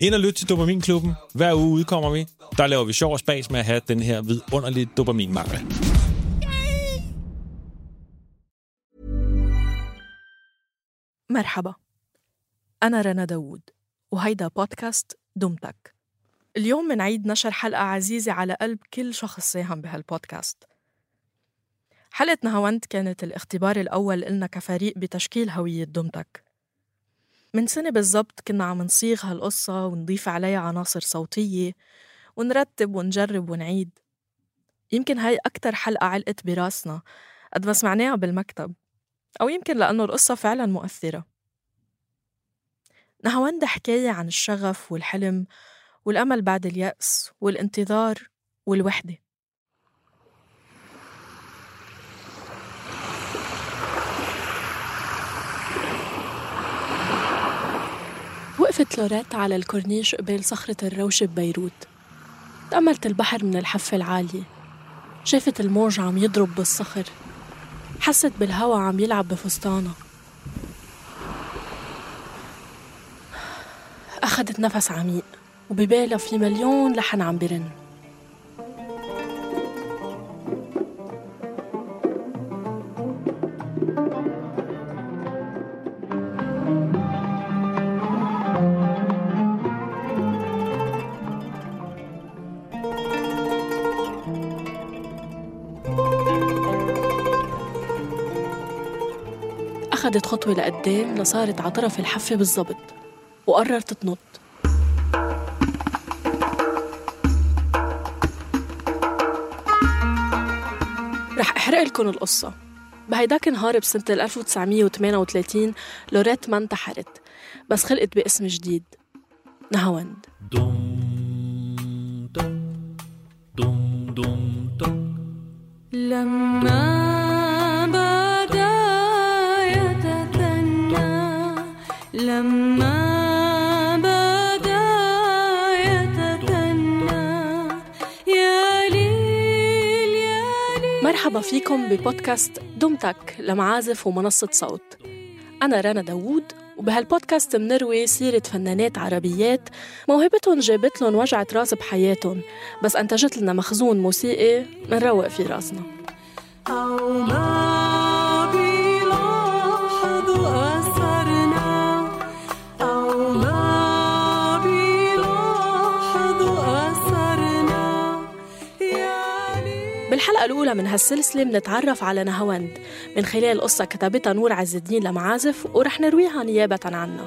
Ind og lyt til Dopaminklubben. Hver uge udkommer vi. Der laver vi sjov og spas med at have den her vidunderlige dopaminmangel. مرحبا أنا رنا داوود وهيدا بودكاست دمتك اليوم منعيد نشر حلقة عزيزة على قلب كل شخص ساهم بهالبودكاست حلقة نهاوند كانت الاختبار الأول إلنا كفريق بتشكيل هوية دمتك من سنة بالضبط كنا عم نصيغ هالقصة ونضيف عليها عناصر صوتية ونرتب ونجرب ونعيد. يمكن هاي أكتر حلقة علقت براسنا قد ما سمعناها بالمكتب أو يمكن لأنه القصة فعلا مؤثرة. نهاوند حكاية عن الشغف والحلم والأمل بعد اليأس والانتظار والوحدة؟ وقفت لوريت على الكورنيش قبال صخرة الروش ببيروت. تأملت البحر من الحفة العالية. شافت الموج عم يضرب بالصخر. حست بالهوا عم يلعب بفستانها. أخدت نفس عميق وببالها في مليون لحن عم برن. أخدت خطوة لقدام لصارت على طرف الحفة بالضبط وقررت تنط. رح أحرق لكم القصة. بهيداك النهار بسنة 1938 لوريت ما انتحرت بس خلقت باسم جديد. نهاوند. فيكم ببودكاست دمتك لمعازف ومنصة صوت. أنا رنا داوود وبهالبودكاست منروي سيرة فنانات عربيات موهبتهم جابت لهم وجعة راس بحياتهم بس أنتجت لنا مخزون موسيقي منروق في راسنا. ليل بالحلقة الأولى من هالسلسلة منتعرف على نهاوند. من خلال قصة كتبتها نور عز الدين لمعازف ورح نرويها نيابة عنها.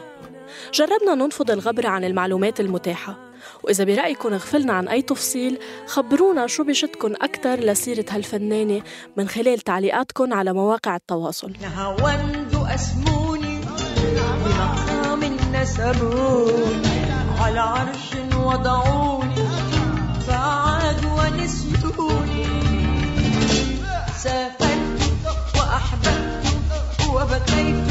جربنا ننفض الغبرة عن المعلومات المتاحة. وإذا برأيكم غفلنا عن أي تفصيل خبرونا شو بشدكن أكتر لسيرة هالفنانة من خلال تعليقاتكم على مواقع التواصل. نهاوند أسموني بمقام نسبوني على عرش وضعوني فعاد ونسيوني. سافرت وأحببت وبكيت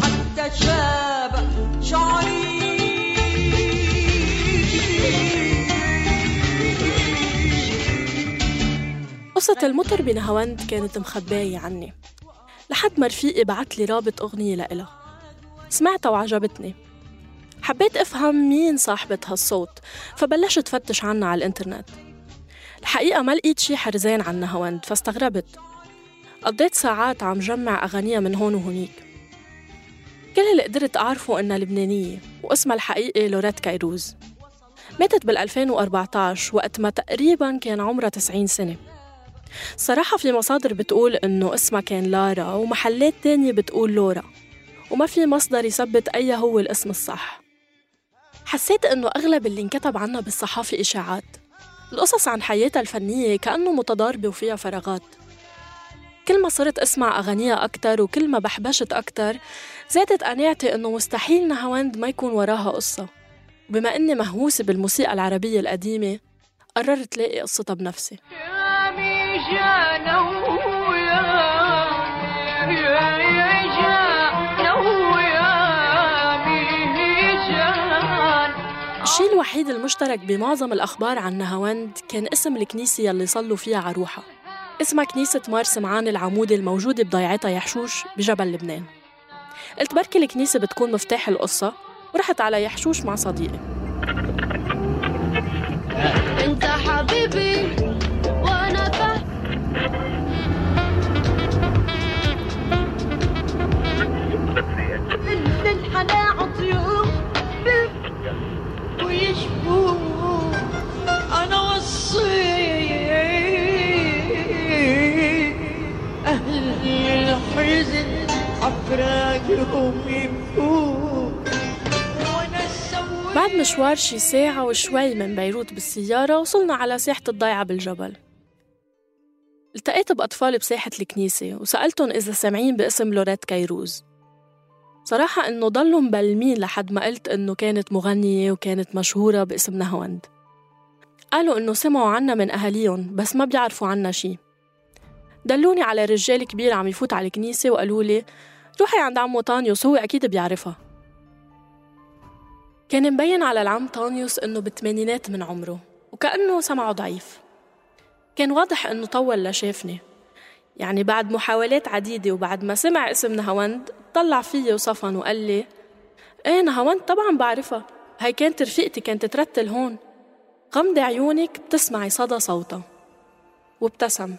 حتى شاب شعري. قصة المطر بنهاوند كانت مخباية عني. لحد ما رفيقي بعت لي رابط أغنية لإلها. سمعتها وعجبتني. حبيت أفهم مين صاحبة هالصوت فبلشت فتش عنها على الإنترنت. الحقيقة ما لقيت شي حرزان عن نهاوند فاستغربت. قضيت ساعات عم جمع أغانيها من هون وهونيك. كل اللي قدرت أعرفه إنها لبنانية واسمها الحقيقي لوريت كيروز ماتت بال 2014 وقت ما تقريبا كان عمرها 90 سنة. صراحة في مصادر بتقول إنه اسمها كان لارا ومحلات تانية بتقول لورا. وما في مصدر يثبت أي هو الاسم الصح. حسيت إنه أغلب اللي انكتب عنها بالصحافة إشاعات. القصص عن حياتها الفنية كأنه متضاربة وفيها فراغات. كل ما صرت أسمع أغانيها أكتر وكل ما بحبشت أكتر زادت قناعتي إنه مستحيل نهاوند ما يكون وراها قصة. وبما إني مهووسة بالموسيقى العربية القديمة قررت لاقي قصتها بنفسي. الشيء الوحيد المشترك بمعظم الأخبار عن نهاوند كان اسم الكنيسة يلي صلوا فيها عروحة. اسمها كنيسة مار سمعان العمودي الموجودة بضيعتها يحشوش بجبل لبنان. قلت بركي الكنيسة بتكون مفتاح القصة ورحت على يحشوش مع صديقي. انت حبيبي بعد مشوار شي ساعة وشوي من بيروت بالسيارة وصلنا على ساحة الضيعة بالجبل. التقيت بأطفال بساحة الكنيسة وسألتهم إذا سامعين باسم لوريت كيروز. صراحة إنه ضلوا مبلمين لحد ما قلت إنه كانت مغنية وكانت مشهورة باسم نهاوند قالوا إنه سمعوا عنا من أهاليهم بس ما بيعرفوا عنا شي. دلوني على رجال كبير عم يفوت على الكنيسة وقالوا لي روحي عند عمو طانيوس؟ هو أكيد بيعرفها. كان مبين على العم طانيوس إنه بالثمانينات من عمره وكأنه سمعه ضعيف. كان واضح إنه طول لشافني. يعني بعد محاولات عديدة وبعد ما سمع اسم نهاوند طلع فيي وصفن وقال لي إيه نهاوند طبعا بعرفها. هاي كانت رفيقتي كانت ترتل هون. غمضي عيونك بتسمعي صدى صوتها. وابتسم.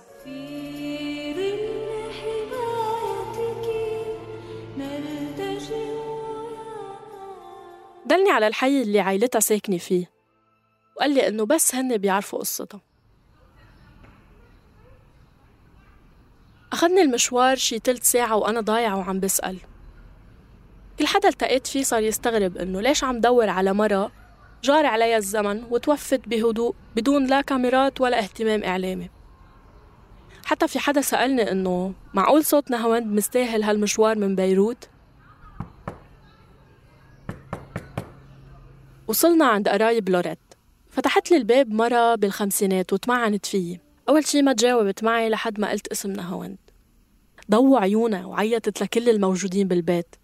دلني على الحي اللي عيلتها ساكنة فيه. وقال لي إنه بس هن بيعرفوا قصتها أخذني المشوار شي تلت ساعة وأنا ضايعة وعم بسأل. كل حدا التقيت فيه صار يستغرب إنه ليش عم دور على مرة جار عليها الزمن وتوفت بهدوء بدون لا كاميرات ولا اهتمام إعلامي. حتى في حدا سألني إنه معقول صوت نهاوند مستاهل هالمشوار من بيروت؟ وصلنا عند قرايب لوريت فتحت لي الباب مرة بالخمسينات وتمعنت فيي. أول شي ما تجاوبت معي لحد ما قلت اسم نهاوند ضووا عيونها وعيطت لكل الموجودين بالبيت.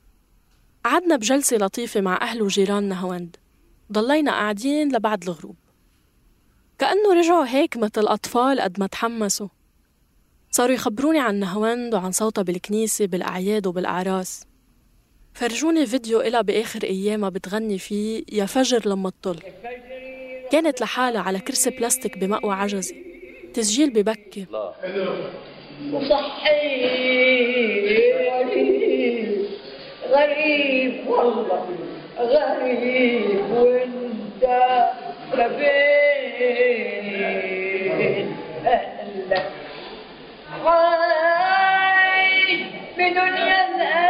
قعدنا بجلسة لطيفة مع أهل وجيران نهاوند ضلينا قاعدين لبعد الغروب. كأنه رجعوا هيك مثل أطفال قد ما تحمسوا. صاروا يخبروني عن نهاوند وعن صوتها بالكنيسة بالأعياد وبالأعراس. فرجوني فيديو إلها بآخر أيامها بتغني فيه يا فجر لما تطل كانت لحالها على كرسي بلاستيك بمأوى عجزي. تسجيل ببكي. وصحي غريب غريب والله غريب وانت لبين اهلك عايش بدنيا والروح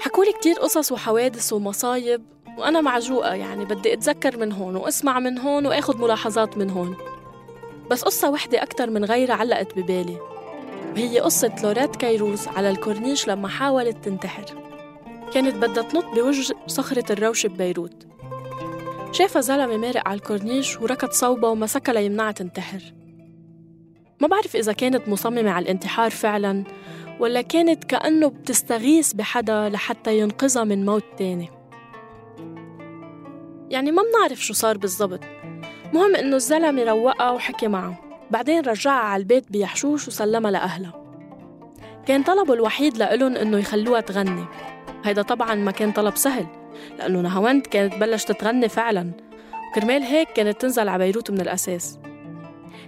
حكولي كتير قصص وحوادث ومصايب وأنا معجوقة يعني بدي أتذكر من هون وأسمع من هون وأخذ ملاحظات من هون. بس قصة وحدة أكتر من غيرها علقت ببالي. وهي قصة لوريت كيروز على الكورنيش لما حاولت تنتحر. كانت بدها تنط بوجه صخرة الروشة ببيروت. شافها زلمة مارق على الكورنيش وركض صوبها ومسكها ليمنعها تنتحر. ما بعرف إذا كانت مصممة على الانتحار فعلاً ولا كانت كأنه بتستغيث بحدا لحتى ينقذها من موت تاني. يعني ما بنعرف شو صار بالضبط. مهم إنه الزلمة روقها وحكي معه بعدين رجعها على البيت بيحشوش وسلمها لأهلها. كان طلبه الوحيد لإلن إنه يخلوها تغني. هيدا طبعا ما كان طلب سهل لأنه نهاوند كانت بلشت تغني فعلا. وكرمال هيك كانت تنزل على بيروت من الأساس.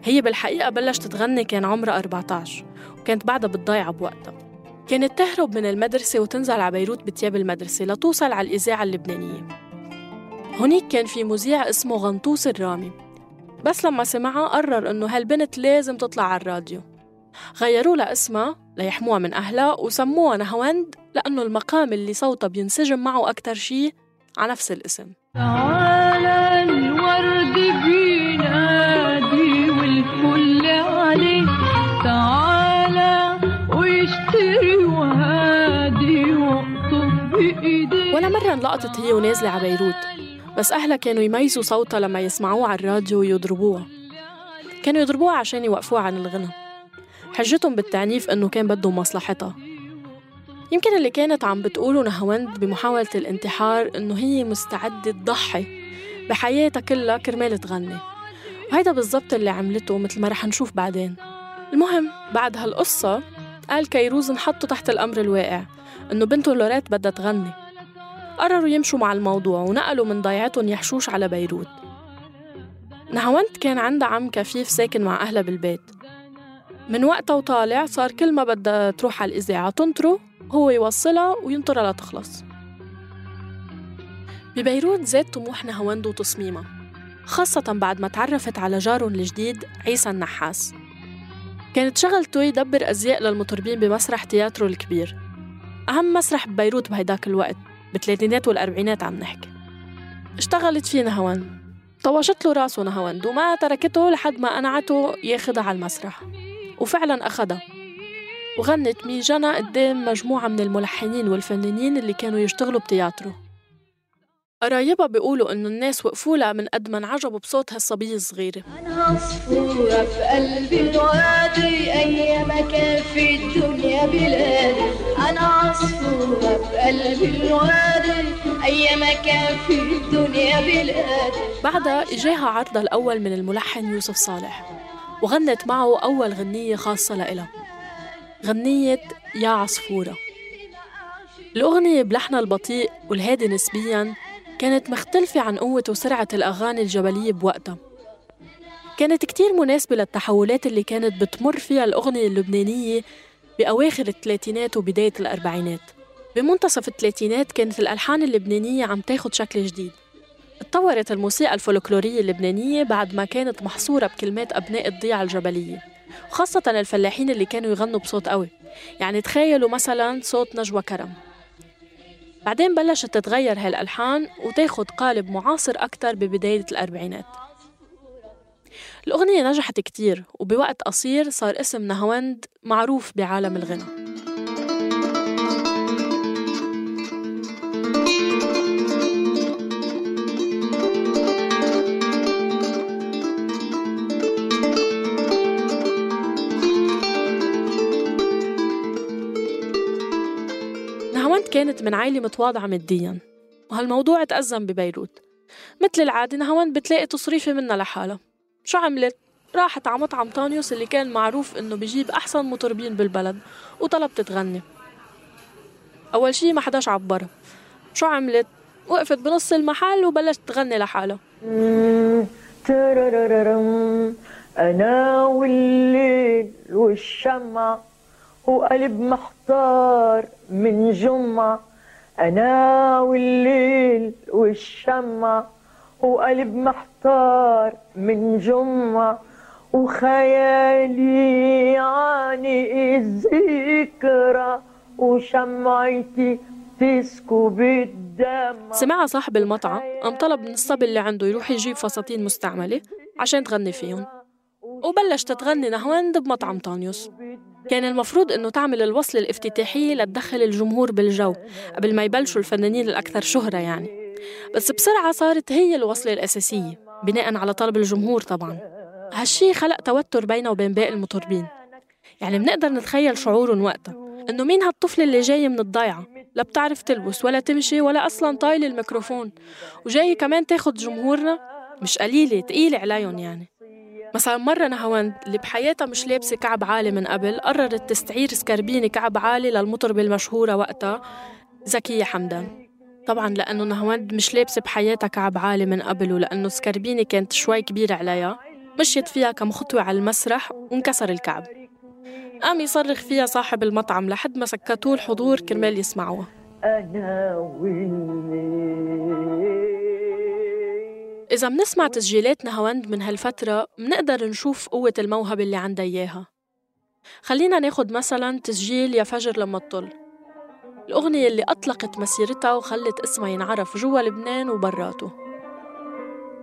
هي بالحقيقة بلشت تغني كان عمرها 14 وكانت بعدها بالضيعة بوقتها. كانت تهرب من المدرسة وتنزل على بيروت بتياب المدرسة لتوصل على الإذاعة اللبنانية. هونيك كان في مذيع اسمه غنطوس الرامي. بس لما سمعها قرر إنه هالبنت لازم تطلع على الراديو. غيروا لها اسمها ليحموها من أهلها وسموها نهاوند لأنه المقام اللي صوتها بينسجم معه أكتر شي على نفس الاسم. مرة انلقطت هي ونازلة على بيروت بس أهلها كانوا يميزوا صوتها لما يسمعوها على الراديو ويضربوها. كانوا يضربوها عشان يوقفوها عن الغنى. حجتهم بالتعنيف إنه كان بدهم مصلحتها. يمكن اللي كانت عم بتقوله نهاوند بمحاولة الانتحار إنه هي مستعدة تضحي بحياتها كلها كرمال تغني. وهيدا بالضبط اللي عملته مثل ما رح نشوف بعدين. المهم بعد هالقصة قال كيروز انحطوا تحت الأمر الواقع إنه بنته لوريت بدها تغني. قرروا يمشوا مع الموضوع ونقلوا من ضيعتهم يحشوش على بيروت. نهاوند كان عندها عم كفيف ساكن مع أهلها بالبيت. من وقتها وطالع صار كل ما بدها تروح على الإذاعة تنطره هو يوصلها وينطرها لتخلص. ببيروت زاد طموح نهاوند وتصميمها خاصة بعد ما تعرفت على جارهم الجديد عيسى النحاس. كانت شغلته يدبر أزياء للمطربين بمسرح تياترو الكبير. أهم مسرح ببيروت بهيداك الوقت. بالثلاثينات والأربعينات عم نحكي. اشتغلت فيه نهاوند طوشت له راسه نهاوند وما تركته لحد ما قنعته ياخدها على المسرح. وفعلا أخدها. وغنت ميجانا قدام مجموعة من الملحنين والفنانين اللي كانوا يشتغلوا بتياترو. قرايبها بيقولوا إنه الناس وقفوا لها من قد ما انعجبوا بصوت هالصبية الصغيرة. أنا عصفورة في قلب الوادي أيام كان في الدنيا بلادي. أنا عصفورة في قلب الوادي أيام كان في الدنيا بلادي. بعدها إجاها عرضها الأول من الملحن يوسف صالح وغنت معه أول غنية خاصة لإلها. غنية يا عصفورة. الأغنية بلحنها البطيء والهادي نسبياً كانت مختلفة عن قوة وسرعة الأغاني الجبلية بوقتها. كانت كتير مناسبة للتحولات اللي كانت بتمر فيها الأغنية اللبنانية بأواخر الثلاثينات وبداية الأربعينات. بمنتصف الثلاثينات كانت الألحان اللبنانية عم تاخد شكل جديد. اتطورت الموسيقى الفولكلورية اللبنانية بعد ما كانت محصورة بكلمات أبناء الضيعة الجبلية وخاصة الفلاحين اللي كانوا يغنوا بصوت قوي. يعني تخيلوا مثلا صوت نجوى كرم. بعدين بلشت تتغير هالألحان وتاخد قالب معاصر أكتر ببداية الأربعينات. الأغنية نجحت كتير وبوقت قصير صار اسم نهاوند معروف بعالم الغنى من عائلة متواضعة ماديا. وهالموضوع تأزم ببيروت. مثل العادة نهاوند بتلاقي تصريفة منها لحالها. شو عملت؟ راحت على مطعم طانيوس اللي كان معروف إنه بيجيب أحسن مطربين بالبلد وطلبت تغني أول شي ما حداش عبرها شو عملت؟ وقفت بنص المحل وبلشت تغني لحالها. أنا والليل والشمع وقلب محتار من جمعة أنا والليل والشمع وقلب محتار من جمعة وخيالي عاني الذكرى وشمعتي تسكب الدمع سمعها صاحب المطعم قام طلب من الصبي اللي عنده يروح يجيب فساتين مستعملة عشان تغني فيهم. وبلشت تغني نهواند بمطعم طانيوس. كان المفروض إنه تعمل الوصلة الافتتاحية لتدخل الجمهور بالجو قبل ما يبلشوا الفنانين الأكثر شهرة يعني. بس بسرعة صارت هي الوصلة الأساسية بناء على طلب الجمهور طبعا. هالشي خلق توتر بينه وبين باقي المطربين. يعني بنقدر نتخيل شعورهم وقتها إنه مين هالطفلة اللي جاية من الضيعة؟ لا بتعرف تلبس ولا تمشي ولا أصلا طايلة الميكروفون. وجاية كمان تاخد جمهورنا؟ مش قليلة تقيلة عليهم يعني. مثلا مرة نهاوند اللي بحياتها مش لابسة كعب عالي من قبل قررت تستعير سكربيني كعب عالي للمطربة المشهورة وقتها زكية حمدان. طبعا لأنه نهاوند مش لابسة بحياتها كعب عالي من قبل ولأنه سكربيني كانت شوي كبيرة عليها. مشيت فيها كم خطوة على المسرح وانكسر الكعب. قام يصرخ فيها صاحب المطعم لحد ما سكتوه الحضور كرمال يسمعوها. أنا والليل إذا منسمع تسجيلات نهاوند من هالفترة منقدر نشوف قوة الموهبة اللي عندها إياها. خلينا ناخد مثلا تسجيل يا فجر لما تطل. الأغنية اللي أطلقت مسيرتها وخلت اسمها ينعرف جوا لبنان وبراته.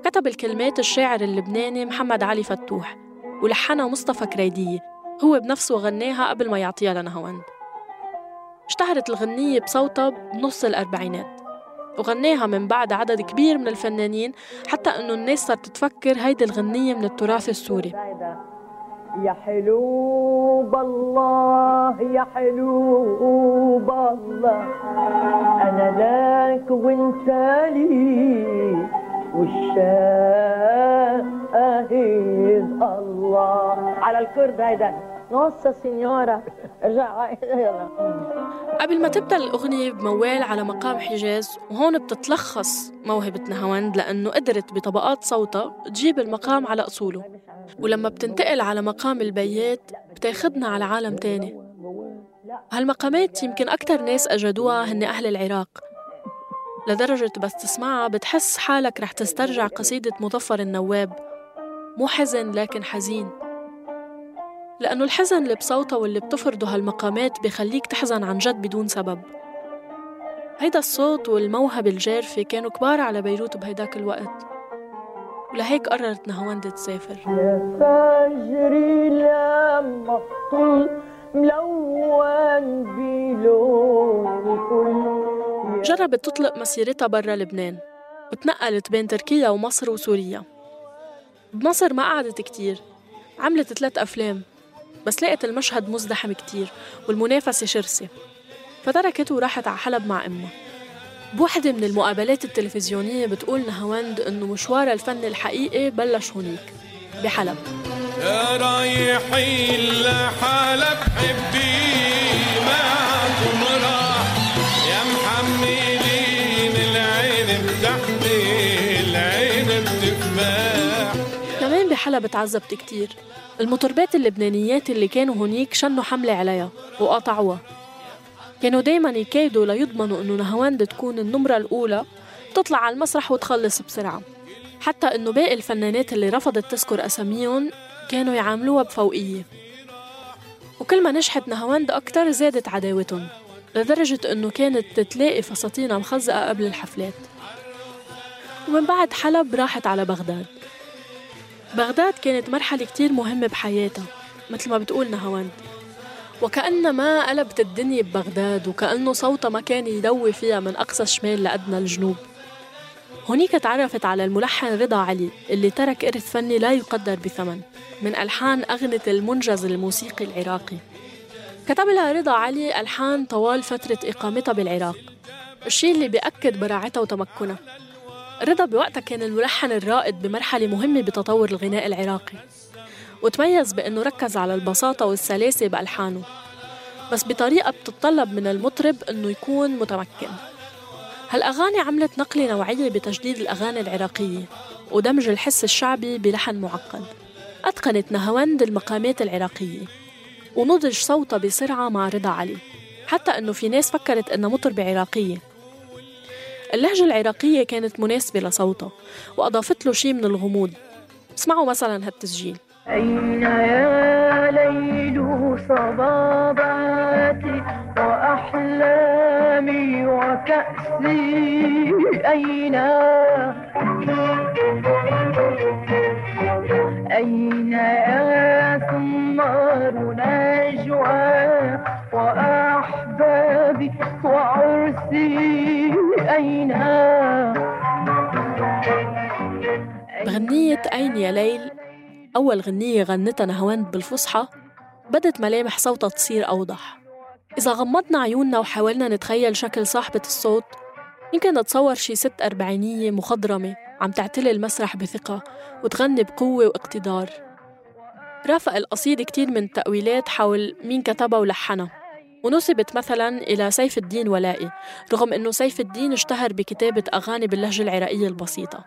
كتب الكلمات الشاعر اللبناني محمد علي فتوح ولحنها مصطفى كريدية هو بنفسه غناها قبل ما يعطيها لنهاوند اشتهرت الغنية بصوتها بنص الأربعينات. وغناها من بعد عدد كبير من الفنانين حتى انه الناس صارت تفكر هيدي الغنية من التراث السوري. يا حلو بالله يا حلو بالله أنا لك وأنت لي والشاهد الله. على الكرد هيدا. نوصى سينيورا ارجع قبل ما تبدأ الأغنية بموال على مقام حجاز وهون بتتلخص موهبة نهاوند لأنه قدرت بطبقات صوتها تجيب المقام على أصوله. ولما بتنتقل على مقام البيات بتاخدنا على عالم تاني. هالمقامات يمكن أكتر ناس أجدوها هن أهل العراق. لدرجة بس تسمعها بتحس حالك رح تسترجع قصيدة مظفر النواب. مو حزن لكن حزين. لأنه الحزن اللي بصوتها واللي بتفرضه هالمقامات بخليك تحزن عن جد بدون سبب. هيدا الصوت والموهبة الجارفة كانوا كبار على بيروت بهيداك الوقت. ولهيك قررت نهاوند تسافر. يا فجري لما طل ملون بلون جربت تطلق مسيرتها برا لبنان وتنقلت بين تركيا ومصر وسوريا. بمصر ما قعدت كتير عملت ثلاث أفلام. بس لقت المشهد مزدحم كتير والمنافسة شرسة. فتركت وراحت على حلب مع أمها. بوحدة من المقابلات التلفزيونية بتقول نهاوند إنه مشوارها الفني الحقيقي بلش هونيك بحلب. يا رايحين لحلب حبي معكم راح. يا محملين العين بتحت العين بتفاح كمان بحلب تعذبت كتير. المطربات اللبنانيات اللي كانوا هونيك شنوا حملة عليها وقاطعوها كانوا دايما يكايدوا ليضمنوا إنه نهاوند تكون النمرة الأولى تطلع على المسرح وتخلص بسرعة. حتى إنه باقي الفنانات اللي رفضت تذكر أساميهم كانوا يعاملوها بفوقية. وكل ما نجحت نهاوند أكتر زادت عداوتهم لدرجة إنه كانت تلاقي فساتينها مخزقة قبل الحفلات. ومن بعد حلب راحت على بغداد. بغداد كانت مرحلة كتير مهمة بحياتها مثل ما بتقول نهاوند وكأنما قلبت الدنيا ببغداد وكأنه صوتها ما كان يدوي فيها من أقصى الشمال لأدنى الجنوب. هونيك تعرفت على الملحن رضا علي اللي ترك إرث فني لا يقدر بثمن من ألحان أغنية المنجز الموسيقي العراقي. كتب لها رضا علي ألحان طوال فترة إقامتها بالعراق. الشيء اللي بيأكد براعتها وتمكنها. رضا بوقتها كان الملحن الرائد بمرحلة مهمة بتطور الغناء العراقي. وتميز بأنه ركز على البساطة والسلاسة بألحانه بس بطريقة بتتطلب من المطرب أنه يكون متمكن. هالأغاني عملت نقلة نوعية بتجديد الأغاني العراقية ودمج الحس الشعبي بلحن معقد. أتقنت نهاوند المقامات العراقية ونضج صوتها بسرعة مع رضا علي. حتى أنه في ناس فكرت أنها مطربة عراقية. اللهجة العراقية كانت مناسبة لصوتها وأضافت له شيء من الغموض. اسمعوا مثلا هالتسجيل. أين يا ليل صباباتي وأحلامي وكأسي أين؟ أين يا ثمار نجوى وعرسي أين؟ بغنية أين يا ليل. أول غنية غنتها نهاوند بالفصحى. بدت ملامح صوتها تصير أوضح. إذا غمضنا عيوننا وحاولنا نتخيل شكل صاحبة الصوت يمكن نتصور شي ست أربعينية مخضرمة عم تعتلي المسرح بثقة وتغني بقوة واقتدار. رافق القصيدة كتير من التأويلات حول مين كتبها ولحنها. ونسبت مثلا إلى سيف الدين ولائي رغم أنه سيف الدين اشتهر بكتابة أغاني باللهجة العراقية البسيطة.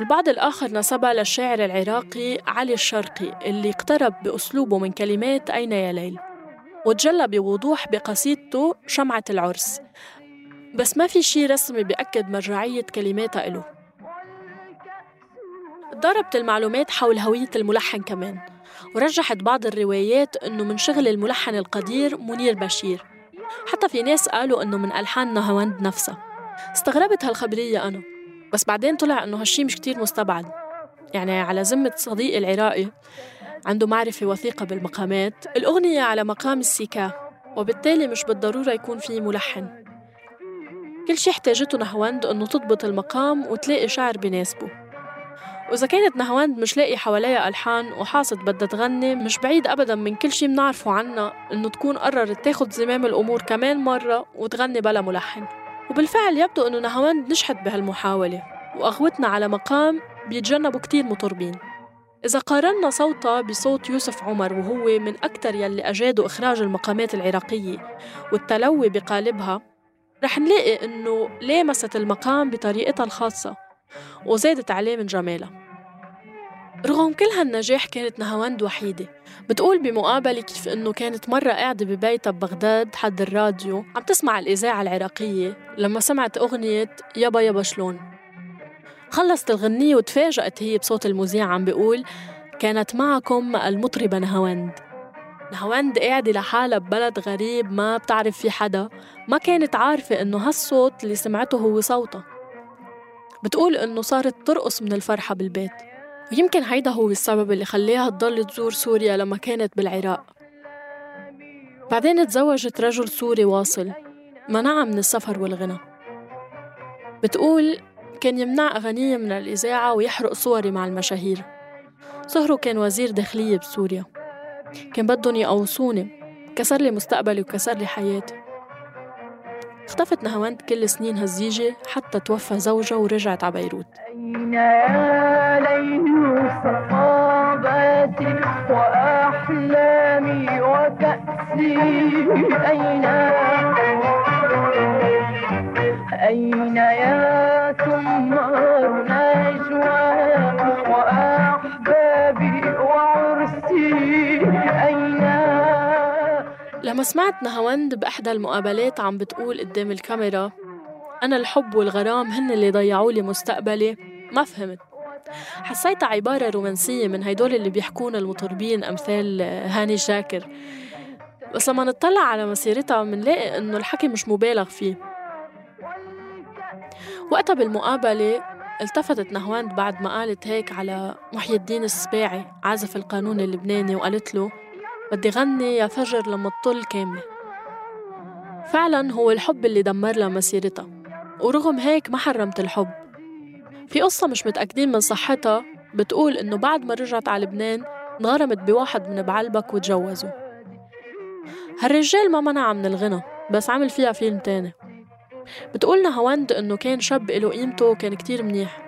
البعض الآخر نسبها للشاعر العراقي علي الشرقي اللي اقترب بأسلوبه من كلمات أين يا ليل. وتجلى بوضوح بقصيدته شمعة العرس. بس ما في شي رسمي بيأكد مرجعية كلماتها إله. ضربت المعلومات حول هوية الملحن كمان. ورجحت بعض الروايات أنه من شغل الملحن القدير منير بشير. حتى في ناس قالوا أنه من ألحان نهاوند نفسها. استغربت هالخبرية أنا. بس بعدين طلع أنه هالشي مش كتير مستبعد. يعني على ذمة صديقي العراقي عنده معرفة وثيقة بالمقامات. الأغنية على مقام السيكا وبالتالي مش بالضرورة يكون في ملحن. كل شي احتاجته نهواند أنه تضبط المقام وتلاقي شعر بيناسبه وإذا كانت نهواند مش لاقي حواليها ألحان وحاصد بدها تغني مش بعيد أبدا من كل شي بنعرفه عنها إنه تكون قررت تاخد زمام الأمور كمان مرة وتغني بلا ملحن. وبالفعل يبدو إنه نهواند نجحت بهالمحاولة وأغوتنا على مقام بيتجنبوا كتير مطربين. إذا قارنا صوتها بصوت يوسف عمر وهو من أكتر يلي أجادوا إخراج المقامات العراقية والتلوي بقالبها رح نلاقي إنه لامست المقام بطريقتها الخاصة وزادت عليه من جمالها. رغم كل هالنجاح كانت نهاوند وحيدة. بتقول بمقابلة كيف إنه كانت مرة قاعدة ببيتها ببغداد حد الراديو عم تسمع الإذاعة العراقية لما سمعت أغنية يابا يابا شلون؟ خلصت الغنية وتفاجأت هي بصوت المذيع عم بيقول كانت معكم المطربة نهاوند. نهاوند قاعدة لحالها ببلد غريب ما بتعرف في حدا ما كانت عارفة إنه هالصوت اللي سمعته هو صوتها. بتقول إنه صارت ترقص من الفرحة بالبيت. ويمكن هيدا هو السبب اللي خليها تضل تزور سوريا لما كانت بالعراق. بعدين تزوجت رجل سوري واصل منعها من السفر والغنى. بتقول كان يمنع أغانيه من الإذاعة ويحرق صوري مع المشاهير. صهره كان وزير داخلية بسوريا. كان بدهم يقوصوني كسر لي مستقبلي وكسر لي حياتي. اختفت نهاوند كل سنين هالزيجة حتى توفى زوجها ورجعت على بيروت. وأحلامي وكأسي؟ أين أين يا ثمار نجوى وأحبابي وعرسي؟ أين لما سمعت نهاوند بإحدى المقابلات عم بتقول قدام الكاميرا أنا الحب والغرام هن اللي ضيعوا لي مستقبلي. ما فهمت. حسيتها عبارة رومانسية من هيدول اللي بيحكون المطربين أمثال هاني شاكر بس لما نطلع على مسيرتها منلاقي إنه الحكي مش مبالغ فيه. وقتها بالمقابلة التفتت نهواند بعد ما قالت هيك على محي الدين السباعي عازف القانون اللبناني وقالت له بدي غني يا فجر لما تطل كاملة فعلا هو الحب اللي دمر لها مسيرتها ورغم هيك ما حرمت الحب. في قصة مش متأكدين من صحتها بتقول إنه بعد ما رجعت على لبنان انغرمت بواحد من بعلبك وتجوزوا هالرجال ما منعها من الغنى بس عمل فيها فيلم تاني. بتقولنا هواند إنه كان شاب إله قيمته وكان كتير منيح.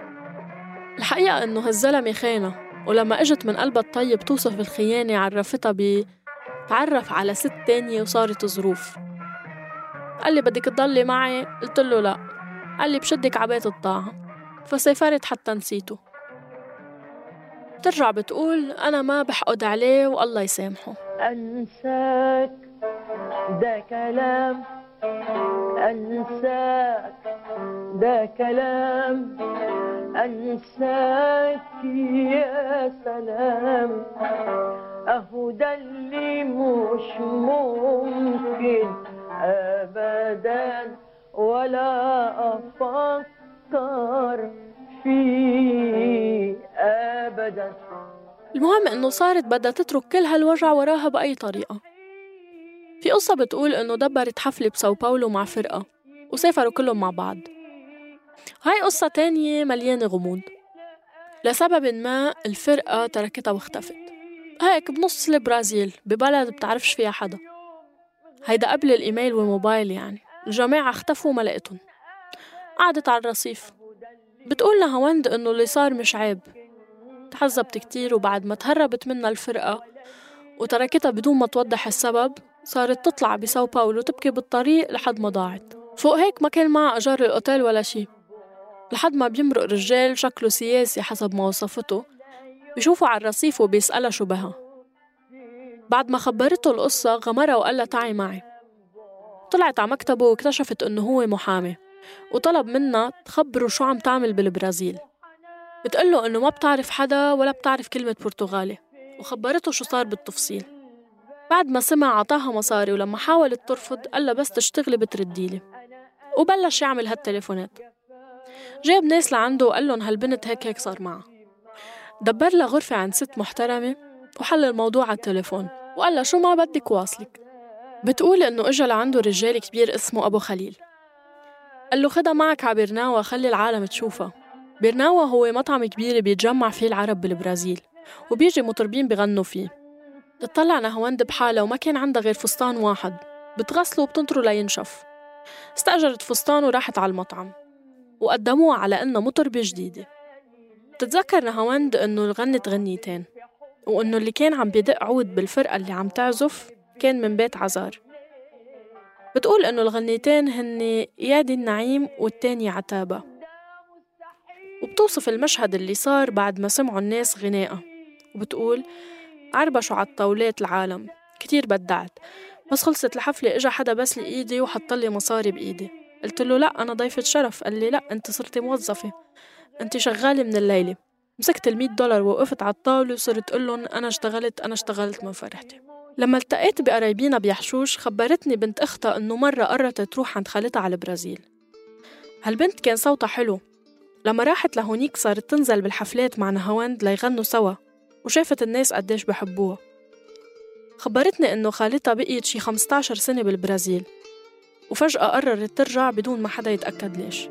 الحقيقة إنه هالزلمة خانة ولما إجت من قلبها الطيب توصف الخيانة عرفتها ب تعرف على ست تانية وصارت ظروف. قال لي بدك تضلي معي؟ قلت له لا. قال لي بشدك عبيت الطاعة. فسافرت حتى نسيته. بترجع بتقول أنا ما بحقد عليه والله يسامحه. أنساك. ده كلام أنساك ده كلام. أنساك يا سلام. أهو ده اللي مش ممكن أبدا ولا أفكر فيه أبدا. المهم إنه صارت بدها تترك كل هالوجع وراها بأي طريقة. في قصة بتقول إنه دبرت حفلة بساو باولو مع فرقة وسافروا كلهم مع بعض. هاي قصة تانية مليانة غموض. لسبب ما الفرقة تركتها واختفت. هيك بنص البرازيل ببلد بتعرفش فيها حدا. هيدا قبل الإيميل والموبايل يعني. الجماعة اختفوا وما لقيتهم. قعدت على الرصيف. بتقول لها هوند إنه اللي صار مش عيب. تحزبت كتير وبعد ما تهربت منها الفرقة وتركتها بدون ما توضح السبب صارت تطلع بساو باولو تبكي بالطريق لحد ما ضاعت. فوق هيك ما كان معها أجار الأوتيل ولا شي. لحد ما بيمرق رجال شكله سياسي حسب ما وصفته. بيشوفوا على الرصيف وبيسألها شو بها. بعد ما خبرته القصة غمرها وقال لها تعي معي. طلعت على مكتبه واكتشفت إنه هو محامي. وطلب منها تخبره شو عم تعمل بالبرازيل. بتقله إنه ما بتعرف حدا ولا بتعرف كلمة برتغالي. وخبرته شو صار بالتفصيل. بعد ما سمع عطاها مصاري ولما حاولت ترفض قال لها بس تشتغلي بترديلي وبلش يعمل هالتليفونات. جاب ناس لعنده وقال لهم هالبنت هيك هيك صار معها. دبر لها غرفة عند ست محترمة وحل الموضوع على التليفون وقال لها شو ما بدك واصلك. بتقول إنه إجا لعنده رجال كبير اسمه أبو خليل. قال له خدها معك على برناوة خلي العالم تشوفها. برناوة هو مطعم كبير بيتجمع فيه العرب بالبرازيل وبيجي مطربين بغنوا فيه. تطلع نهواند بحالها وما كان عندها غير فستان واحد. بتغسله وبتنطره لينشف. استأجرت فستان وراحت على المطعم. وقدموها على إنها مطربة جديدة بتتذكر نهاوند إنه غنت غنيتين وإنه اللي كان عم بيدق عود بالفرقة اللي عم تعزف كان من بيت عزار. بتقول إنه الغنيتين هن يادي النعيم والتاني عتابة. وبتوصف المشهد اللي صار بعد ما سمعوا الناس غناءة. وبتقول عربشوا على الطاولات العالم. كتير بدعت. بس خلصت الحفلة إجا حدا بس لي إيدي وحط لي مصاري بإيدي. قلت له لا أنا ضيفة شرف. قال لي لا أنت صرتي موظفة. أنت شغالة من الليلة. مسكت المية دولار ووقفت على الطاولة وصرت أقول لهم أنا اشتغلت أنا اشتغلت من فرحتي. لما التقيت بقرايبينا بيحشوش خبرتني بنت أختها إنه مرة قررت تروح عند خالتها على البرازيل. هالبنت كان صوتها حلو. لما راحت لهونيك صارت تنزل بالحفلات مع نهاوند ليغنوا سوا. وشافت الناس قديش بحبوها. خبرتني إنه خالتها بقيت شي 15 سنة بالبرازيل وفجأة قررت ترجع بدون ما حدا يتأكد ليش.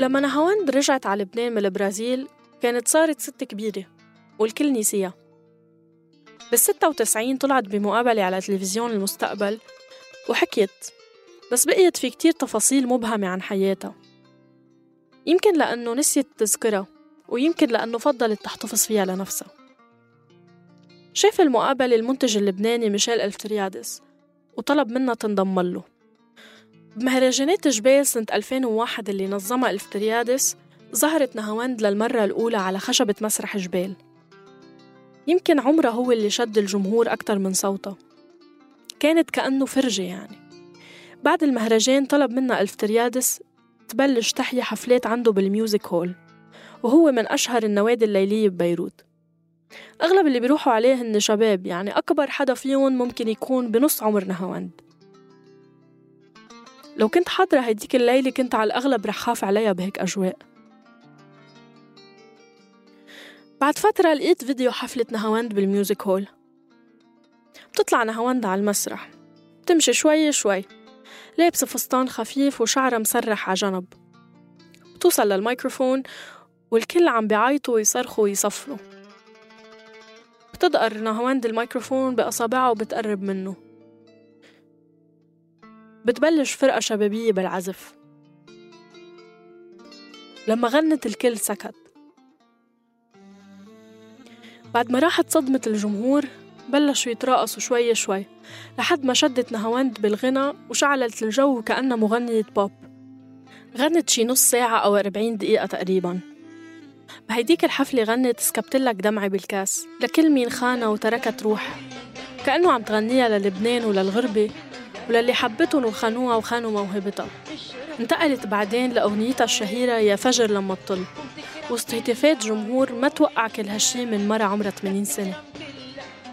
لما نهاوند رجعت على لبنان من البرازيل كانت صارت ست كبيرة والكل نسيها. بالستة وتسعين طلعت بمقابلة على تلفزيون المستقبل وحكيت بس بقيت في كتير تفاصيل مبهمة عن حياتها. يمكن لأنه نسيت تذكرها ويمكن لأنه فضلت تحتفظ فيها لنفسها. شاف المقابلة المنتج اللبناني ميشيل الفتريادس وطلب منها تنضم له. بمهرجانات جبال سنة 2001 اللي نظمها الفتريادس ظهرت نهاوند للمرة الأولى على خشبة مسرح جبال. يمكن عمرها هو اللي شد الجمهور أكتر من صوتها كانت كأنه فرجة يعني. بعد المهرجان طلب منها ألفتريادس تبلش تحيي حفلات عنده بال Music Hall وهو من أشهر النوادي الليلية ببيروت. أغلب اللي بيروحوا عليه هن شباب يعني أكبر حدا فيهم ممكن يكون بنص عمر نهاوند. لو كنت حاضرة هيديك الليلة كنت على الأغلب رح خاف عليها بهيك أجواء. بعد فترة لقيت فيديو حفلة نهاوند بال Music Hall. بتطلع نهاوند على المسرح. بتمشي شوي شوي. لابسة فستان خفيف وشعرها مسرح على جنب. بتوصل للميكروفون والكل عم بيعيطوا ويصرخوا ويصفروا. بتدقر نهاوند الميكروفون بأصابعها وبتقرب منه. بتبلش فرقة شبابية بالعزف. لما غنت الكل سكت. بعد ما راحت صدمة الجمهور بلشوا يتراقصوا شوي شوي لحد ما شدت نهاوند بالغنى وشعلت الجو كأنها مغنية بوب. غنت شي نص ساعة أو 40 دقيقة تقريبا. بهيديك الحفلة غنت سكبتلك دمعي بالكاس لكل مين خانة وتركت روح. كأنه عم تغنيها للبنان وللغربة وللي حبتهم وخانوها وخانوا موهبتها. انتقلت بعدين لأغنيتها الشهيرة يا فجر لما تطل. وسط هتافات جمهور ما توقع كل هالشي من مرة عمرها 80 سنة.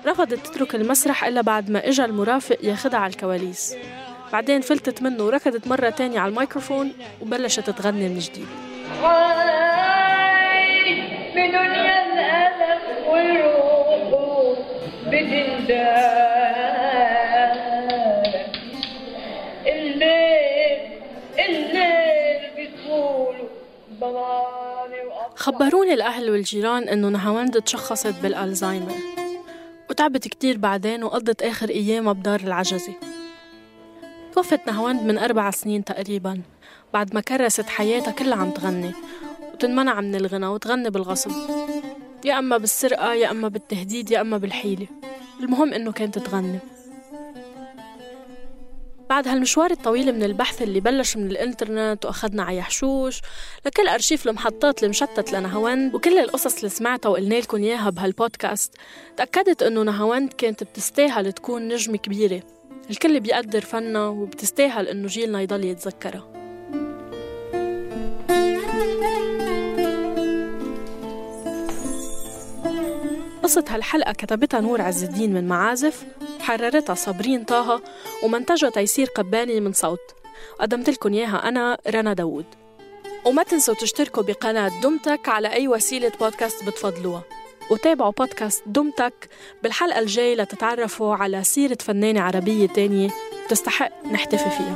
رفضت تترك المسرح إلا بعد ما إجا المرافق ياخدها على الكواليس. بعدين فلتت منه وركضت مرة تانية على الميكروفون وبلشت تغني من جديد. في دنيا الألم والروح خبروني الأهل والجيران إنه نهاوند تشخصت بالألزايمر. وتعبت كتير بعدين وقضت آخر أيامها بدار العجزة. توفت نهاوند من أربع سنين تقريبا بعد ما كرست حياتها كلها عم تغني. وتنمنع من الغنى وتغني بالغصب. يا أما بالسرقة يا أما بالتهديد يا أما بالحيلة. المهم إنه كانت تغني. بعد هالمشوار الطويل من البحث اللي بلش من الإنترنت واخدنا على يحشوش لكل أرشيف المحطات المشتت لنهاوند وكل القصص اللي سمعتها وقلنا لكم إياها بهالبودكاست تأكدت إنه نهاوند كانت بتستاهل تكون نجمه كبيرة. الكل بيقدر فنها وبتستاهل إنه جيلنا يضل يتذكرها. قصة هالحلقة كتبتها نور عز الدين من معازف حررتها صابرين طه ومنتجها تيسير قباني من صوت. قدمت لكم إياها أنا رنا داوود. وما تنسوا تشتركوا بقناة دمتك على أي وسيلة بودكاست بتفضلوها. وتابعوا بودكاست دمتك بالحلقة الجاية لتتعرفوا على سيرة فنانة عربية تانية تستحق نحتفي فيها.